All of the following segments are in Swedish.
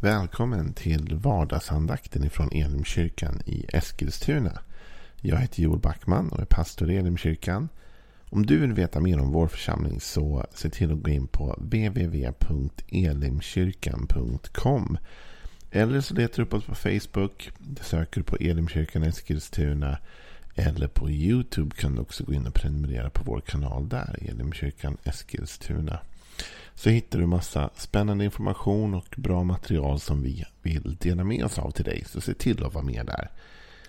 Välkommen till vardagsandakten ifrån Elimkyrkan i Eskilstuna. Jag heter Joel Backman och är pastor i Elimkyrkan. Om du vill veta mer om vår församling så se till att gå in på www.elimkyrkan.com Eller så letar du upp oss på Facebook. Du söker på Elimkyrkan Eskilstuna. Eller på YouTube kan du också gå in och prenumerera på vår kanal där. Elimkyrkan Eskilstuna så hittar du massa spännande information och bra material som vi vill dela med oss av till dig. Så se till att vara med där.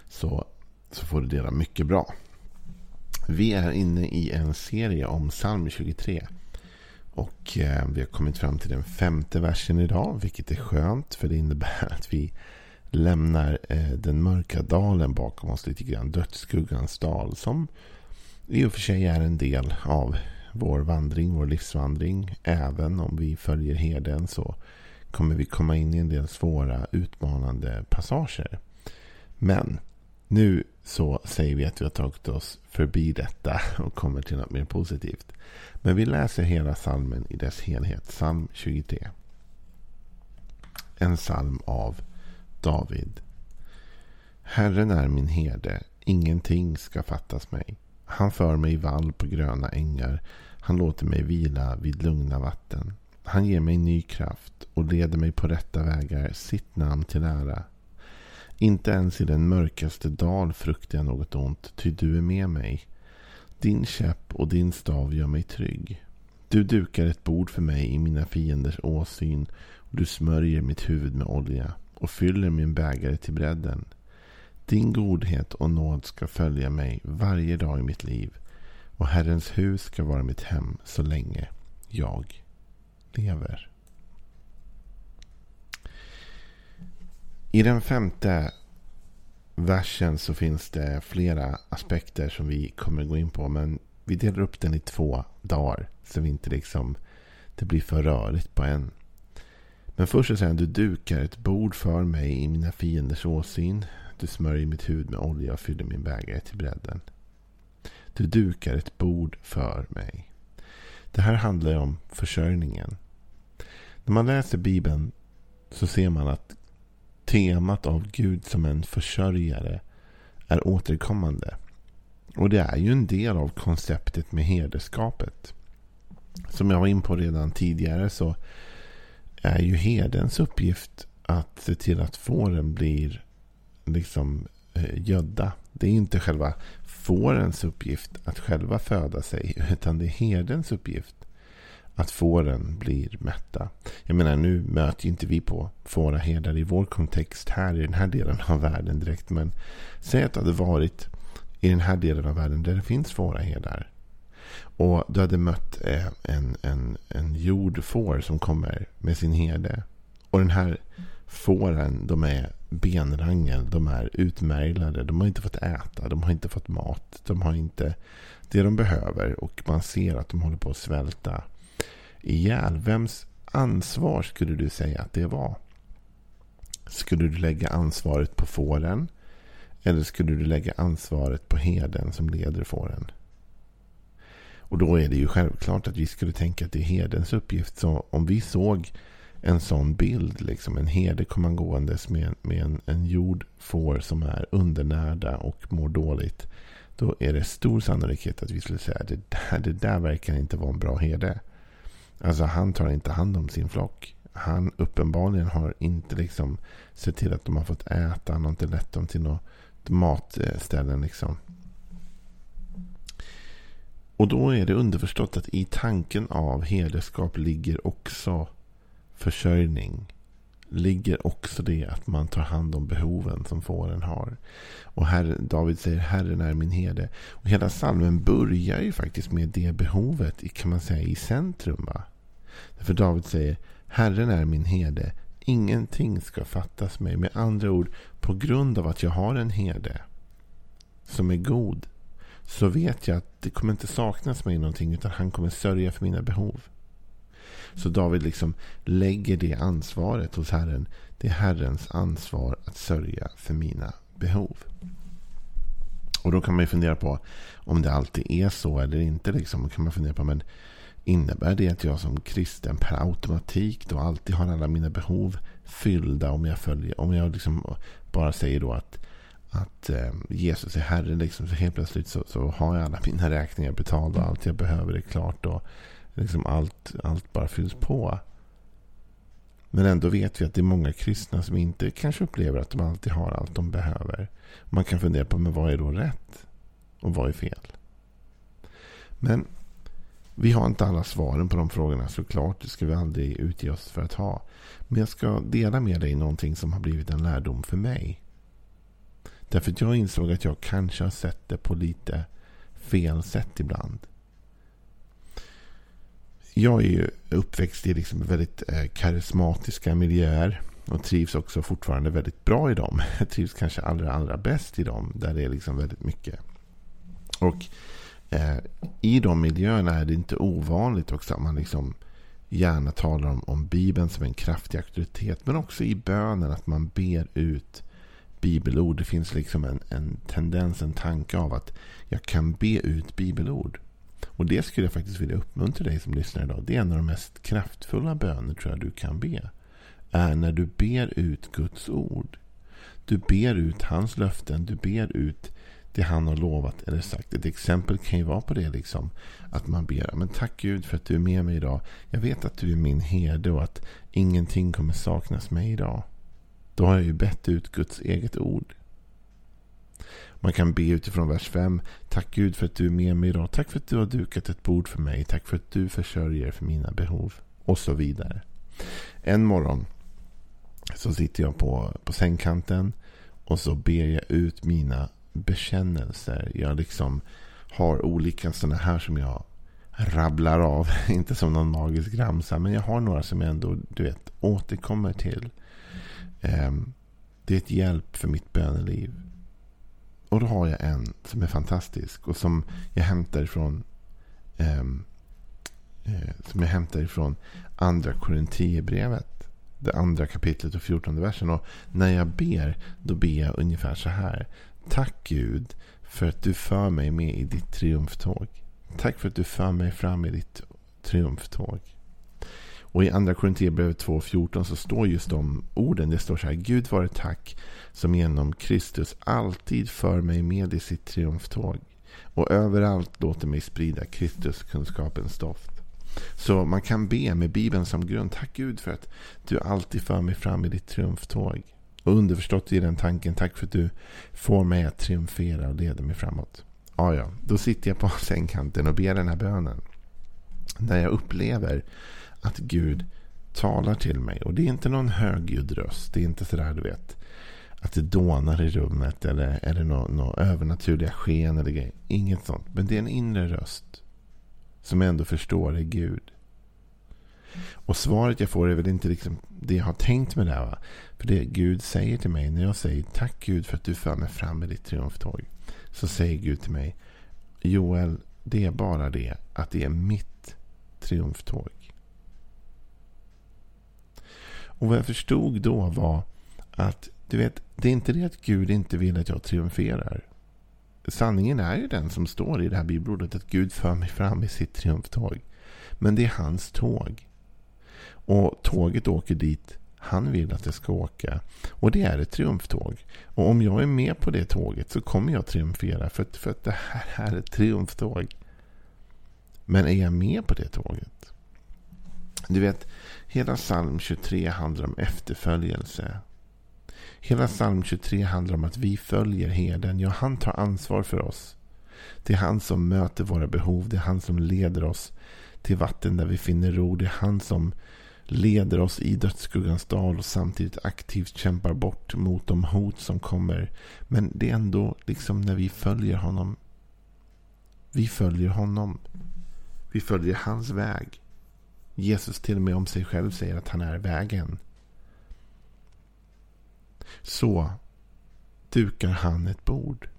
Så, så får du dela mycket bra. Vi är inne i en serie om psalm 23. Och eh, vi har kommit fram till den femte versen idag. Vilket är skönt. För det innebär att vi lämnar eh, den mörka dalen bakom oss lite grann. Dödsskuggans dal. Som i och för sig är en del av vår vandring, vår livsvandring. Även om vi följer herden så kommer vi komma in i en del svåra utmanande passager. Men nu så säger vi att vi har tagit oss förbi detta och kommer till något mer positivt. Men vi läser hela salmen i dess helhet. Psalm 23. En psalm av David. Herren är min herde, ingenting ska fattas mig. Han för mig i vall på gröna ängar. Han låter mig vila vid lugna vatten. Han ger mig ny kraft och leder mig på rätta vägar, sitt namn till ära. Inte ens i den mörkaste dal fruktar jag något ont, ty du är med mig. Din käpp och din stav gör mig trygg. Du dukar ett bord för mig i mina fienders åsyn och du smörjer mitt huvud med olja och fyller min bägare till bredden. Din godhet och nåd ska följa mig varje dag i mitt liv och Herrens hus ska vara mitt hem så länge jag lever. I den femte versen så finns det flera aspekter som vi kommer gå in på. Men vi delar upp den i två dagar. Så vi inte liksom det blir för rörigt på en. Men först så säger han, du dukar ett bord för mig i mina fienders åsyn. Du smörjer mitt huvud med olja och fyller min bägare till bredden. Du dukar ett bord för mig. Det här handlar ju om försörjningen. När man läser Bibeln så ser man att temat av Gud som en försörjare är återkommande. Och det är ju en del av konceptet med herdeskapet. Som jag var in på redan tidigare så är ju herdens uppgift att se till att fåren blir liksom eh, gödda. Det är inte själva fårens uppgift att själva föda sig. Utan det är herdens uppgift att fåren blir mätta. Jag menar nu möter inte vi på fåraherdar i vår kontext här i den här delen av världen direkt. Men säg att det hade varit i den här delen av världen där det finns fåraherdar. Och du hade mött eh, en, en, en jordfår som kommer med sin herde. Och den här fåren, de är benrangel. De är utmärglade. De har inte fått äta. De har inte fått mat. De har inte det de behöver. Och man ser att de håller på att svälta ihjäl. Vems ansvar skulle du säga att det var? Skulle du lägga ansvaret på fåren? Eller skulle du lägga ansvaret på heden som leder fåren? Och då är det ju självklart att vi skulle tänka att det är hedens uppgift. Så om vi såg en sån bild. Liksom. En herde kommer gåendes med, med en, en jord får som är undernärda och mår dåligt. Då är det stor sannolikhet att vi skulle säga att det där, det där verkar inte vara en bra herde. Alltså han tar inte hand om sin flock. Han uppenbarligen har inte liksom sett till att de har fått äta. Han har inte lett dem till något matställen. Liksom. Och då är det underförstått att i tanken av herdeskap ligger också försörjning ligger också det att man tar hand om behoven som fåren har. Och herre, David säger Herren är min herde. Och hela salmen börjar ju faktiskt med det behovet kan man säga i centrum. Va? För David säger Herren är min herde. Ingenting ska fattas mig. Med andra ord, på grund av att jag har en herde som är god så vet jag att det kommer inte saknas mig någonting utan han kommer sörja för mina behov. Så David liksom lägger det ansvaret hos Herren. Det är Herrens ansvar att sörja för mina behov. Och då kan man ju fundera på om det alltid är så eller inte. Liksom. Då kan man fundera på, men Innebär det att jag som kristen per automatik då alltid har alla mina behov fyllda om jag följer, om jag liksom bara säger då att, att eh, Jesus är Herre, liksom, så helt plötsligt så, så har jag alla mina räkningar betalda och allt jag behöver är klart och liksom allt, allt bara fylls på. Men ändå vet vi att det är många kristna som inte kanske upplever att de alltid har allt de behöver. Man kan fundera på men vad är då rätt? Och vad är fel? Men vi har inte alla svaren på de frågorna såklart. Det ska vi aldrig utge oss för att ha. Men jag ska dela med dig någonting som har blivit en lärdom för mig. Därför att jag insåg att jag kanske har sett det på lite fel sätt ibland. Jag är ju uppväxt i liksom väldigt eh, karismatiska miljöer. Och trivs också fortfarande väldigt bra i dem. Jag trivs kanske allra, allra bäst i dem. Där det är liksom väldigt mycket. Och eh, i de miljöerna är det inte ovanligt också att man liksom gärna talar om, om Bibeln som en kraftig auktoritet. Men också i bönen att man ber ut bibelord. Det finns liksom en, en tendens, en tanke av att jag kan be ut bibelord. Och det skulle jag faktiskt vilja uppmuntra dig som lyssnar idag. Det är en av de mest kraftfulla böner tror jag du kan be. Är när du ber ut Guds ord. Du ber ut hans löften. Du ber ut det han har lovat eller sagt. Ett exempel kan ju vara på det. liksom Att man ber. Men tack Gud för att du är med mig idag. Jag vet att du är min herde och att ingenting kommer saknas mig idag. Då har jag ju bett ut Guds eget ord. Man kan be utifrån vers 5. Tack Gud för att du är med mig idag. Tack för att du har dukat ett bord för mig. Tack för att du försörjer för mina behov. Och så vidare. En morgon så sitter jag på, på sängkanten. Och så ber jag ut mina bekännelser. Jag liksom har olika sådana här som jag rabblar av. Inte som någon magisk ramsa. Men jag har några som jag ändå du vet, återkommer till. Ehm, det är ett hjälp för mitt böneliv. Och då har jag en som är fantastisk. Och som jag hämtar ifrån ehm, eh, som jag hämtar ifrån andra Korinthierbrevet. Det andra kapitlet och fjortonde versen. Och när jag ber, då ber jag ungefär så här. Tack Gud för att du för mig med i ditt triumftåg. Tack för att du för mig fram i ditt triumftåg. Och i andra Korinthierbrevet 2.14 så står just de orden. Det står så här. Gud vare tack som genom Kristus alltid för mig med i sitt triumftåg. Och överallt låter mig sprida Kristus kunskapens doft. Så man kan be med Bibeln som grund. Tack Gud för att du alltid för mig fram i ditt triumftåg. Och underförstått i den tanken, tack för att du får mig att triumfera och leda mig framåt. Ja, ja, då sitter jag på sängkanten och ber den här bönen. När jag upplever att Gud talar till mig. Och det är inte någon högljudd röst. Det är inte sådär du vet. Att det dånar i rummet eller, är det några nå övernaturliga sken eller grejer. Inget sånt. Men det är en inre röst. Som jag ändå förstår är Gud. Och svaret jag får är väl inte liksom det jag har tänkt med det här. Va? För det Gud säger till mig när jag säger tack Gud för att du för mig fram med ditt triumftåg. Så säger Gud till mig Joel, det är bara det att det är mitt triumftåg. Och vad jag förstod då var att du vet, det är inte det att Gud inte vill att jag triumferar. Sanningen är ju den som står i det här bibelordet att Gud för mig fram i sitt triumftåg. Men det är hans tåg. Och tåget åker dit han vill att det ska åka. Och det är ett triumftåg. Och om jag är med på det tåget så kommer jag triumfera. För, för att det här är ett triumftåg. Men är jag med på det tåget? Du vet, hela psalm 23 handlar om efterföljelse. Hela psalm 23 handlar om att vi följer herden. Ja, han tar ansvar för oss. Det är han som möter våra behov. Det är han som leder oss till vatten där vi finner ro. Det är han som leder oss i dödsskuggans dal och samtidigt aktivt kämpar bort mot de hot som kommer. Men det är ändå liksom när vi följer honom. Vi följer honom. Vi följer hans väg. Jesus till och med om sig själv säger att han är vägen. Så dukar han ett bord.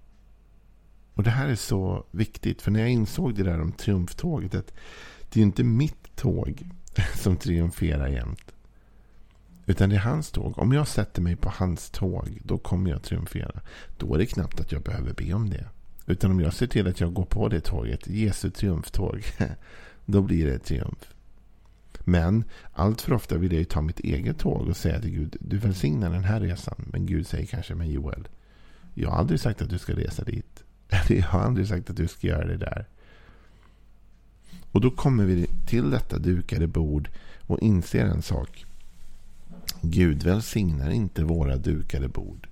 Och det här är så viktigt. För när jag insåg det där om triumftåget. Att det är inte mitt tåg som triumferar jämt. Utan det är hans tåg. Om jag sätter mig på hans tåg. Då kommer jag triumfera. Då är det knappt att jag behöver be om det. Utan om jag ser till att jag går på det tåget. Jesu triumftåg. då blir det triumf. Men allt för ofta vill jag ju ta mitt eget tåg och säga till Gud, du välsignar den här resan. Men Gud säger kanske, men Joel, jag har aldrig sagt att du ska resa dit. Eller jag har aldrig sagt att du ska göra det där. Och då kommer vi till detta dukade bord och inser en sak. Gud välsignar inte våra dukade bord.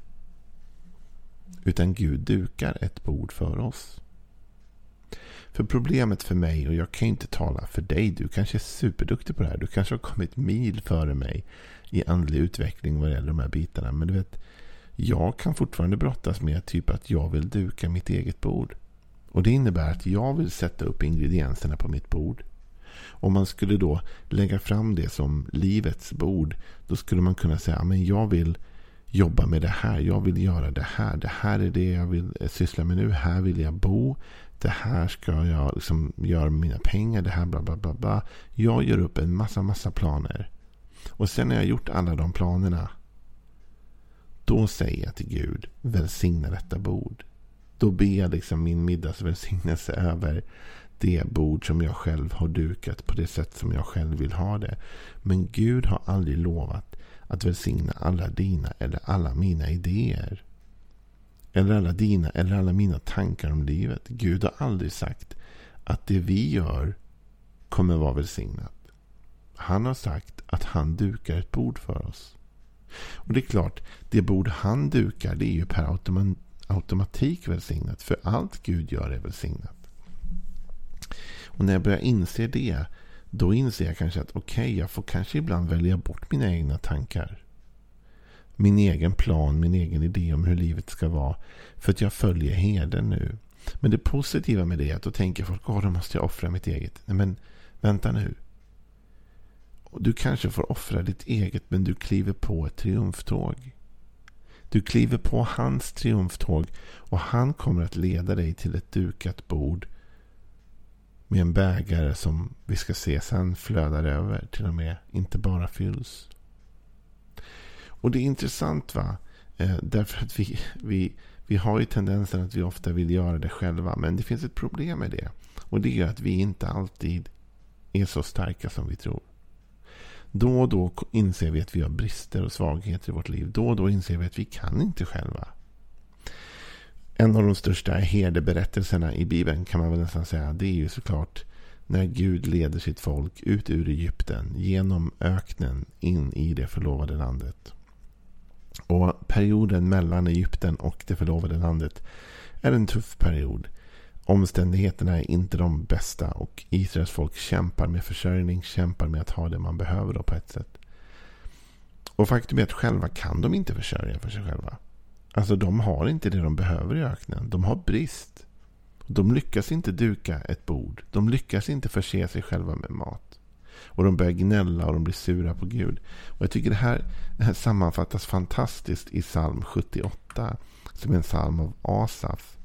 Utan Gud dukar ett bord för oss. För problemet för mig, och jag kan inte tala för dig, du kanske är superduktig på det här. Du kanske har kommit mil före mig i andlig utveckling vad gäller de här bitarna. Men du vet, jag kan fortfarande brottas med typ att jag vill duka mitt eget bord. Och det innebär att jag vill sätta upp ingredienserna på mitt bord. Om man skulle då lägga fram det som livets bord. Då skulle man kunna säga att jag vill jobba med det här. Jag vill göra det här. Det här är det jag vill eh, syssla med nu. Här vill jag bo. Det här ska jag liksom göra med mina pengar. Det här bla bla bla. bla. Jag gör upp en massa massa planer. Och sen när jag gjort alla de planerna. Då säger jag till Gud. Välsigna detta bord. Då ber jag liksom min middagsvälsignelse över det bord som jag själv har dukat på det sätt som jag själv vill ha det. Men Gud har aldrig lovat att välsigna alla dina eller alla mina idéer. Eller alla dina eller alla mina tankar om livet. Gud har aldrig sagt att det vi gör kommer vara välsignat. Han har sagt att han dukar ett bord för oss. Och det är klart, det bord han dukar det är ju per automatik välsignat. För allt Gud gör är välsignat. Och när jag börjar inse det, då inser jag kanske att okej, okay, jag får kanske ibland välja bort mina egna tankar. Min egen plan, min egen idé om hur livet ska vara. För att jag följer heden nu. Men det positiva med det är att då tänker folk, att då måste jag offra mitt eget. Nej men, vänta nu. Du kanske får offra ditt eget, men du kliver på ett triumftåg. Du kliver på hans triumftåg och han kommer att leda dig till ett dukat bord med en bägare som vi ska se sen flödar över till och med, inte bara fylls. Och det är intressant va? Eh, därför att vi, vi, vi har ju tendensen att vi ofta vill göra det själva. Men det finns ett problem med det. Och det är att vi inte alltid är så starka som vi tror. Då och då inser vi att vi har brister och svagheter i vårt liv. Då och då inser vi att vi kan inte själva. En av de största herdeberättelserna i Bibeln kan man väl nästan säga. Det är ju såklart när Gud leder sitt folk ut ur Egypten genom öknen in i det förlovade landet. Och perioden mellan Egypten och det förlovade landet är en tuff period. Omständigheterna är inte de bästa och Israels folk kämpar med försörjning, kämpar med att ha det man behöver då på ett sätt. Och faktum är att själva kan de inte försörja för sig själva. Alltså de har inte det de behöver i öknen. De har brist. De lyckas inte duka ett bord. De lyckas inte förse sig själva med mat. Och de börjar gnälla och de blir sura på Gud. Och jag tycker det här, det här sammanfattas fantastiskt i psalm 78. Som är en psalm av Asaf.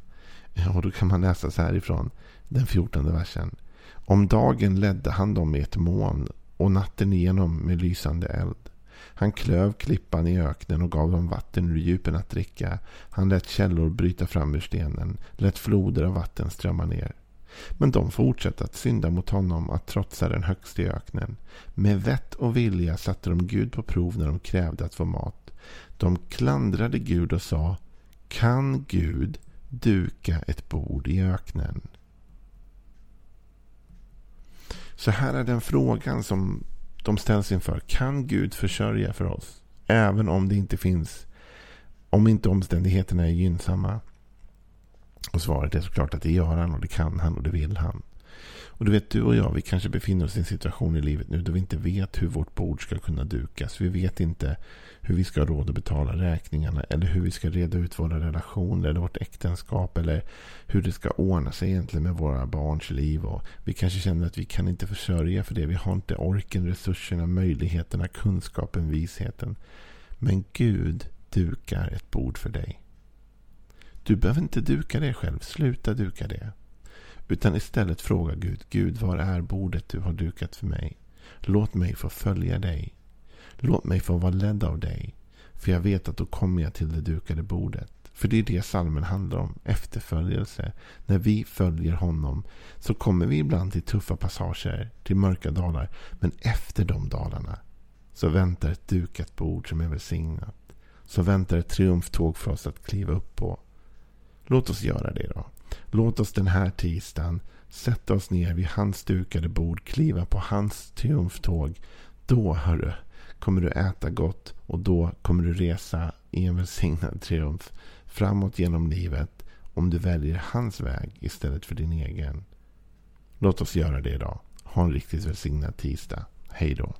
Och då kan man läsa så här ifrån den fjortonde versen. Om dagen ledde han dem med ett moln och natten igenom med lysande eld. Han klöv klippan i öknen och gav dem vatten ur djupen att dricka. Han lät källor bryta fram ur stenen, lät floder av vatten strömma ner. Men de fortsatte att synda mot honom, att trotsa den högste i öknen. Med vett och vilja satte de Gud på prov när de krävde att få mat. De klandrade Gud och sa Kan Gud duka ett bord i öknen? Så här är den frågan som de ställs inför. Kan Gud försörja för oss? Även om det inte finns, om inte omständigheterna är gynnsamma. Och svaret är såklart att det gör han och det kan han och det vill han. Och du vet, du och jag, vi kanske befinner oss i en situation i livet nu då vi inte vet hur vårt bord ska kunna dukas. Vi vet inte hur vi ska ha råd att betala räkningarna. Eller hur vi ska reda ut våra relationer eller vårt äktenskap. Eller hur det ska ordna sig egentligen med våra barns liv. Och vi kanske känner att vi kan inte försörja för det. Vi har inte orken, resurserna, möjligheterna, kunskapen, visheten. Men Gud dukar ett bord för dig. Du behöver inte duka det själv. Sluta duka det. Utan istället fråga Gud. Gud, var är bordet du har dukat för mig? Låt mig få följa dig. Låt mig få vara ledd av dig. För jag vet att då kommer jag till det dukade bordet. För det är det salmen handlar om. Efterföljelse. När vi följer honom så kommer vi ibland till tuffa passager, till mörka dalar. Men efter de dalarna så väntar ett dukat bord som är välsignat. Så väntar ett triumftåg för oss att kliva upp på. Låt oss göra det då. Låt oss den här tisdagen sätta oss ner vid hans dukade bord, kliva på hans triumftåg. Då, hörru, kommer du äta gott och då kommer du resa i en välsignad triumf framåt genom livet om du väljer hans väg istället för din egen. Låt oss göra det idag. Ha en riktigt välsignad tisdag. Hej då.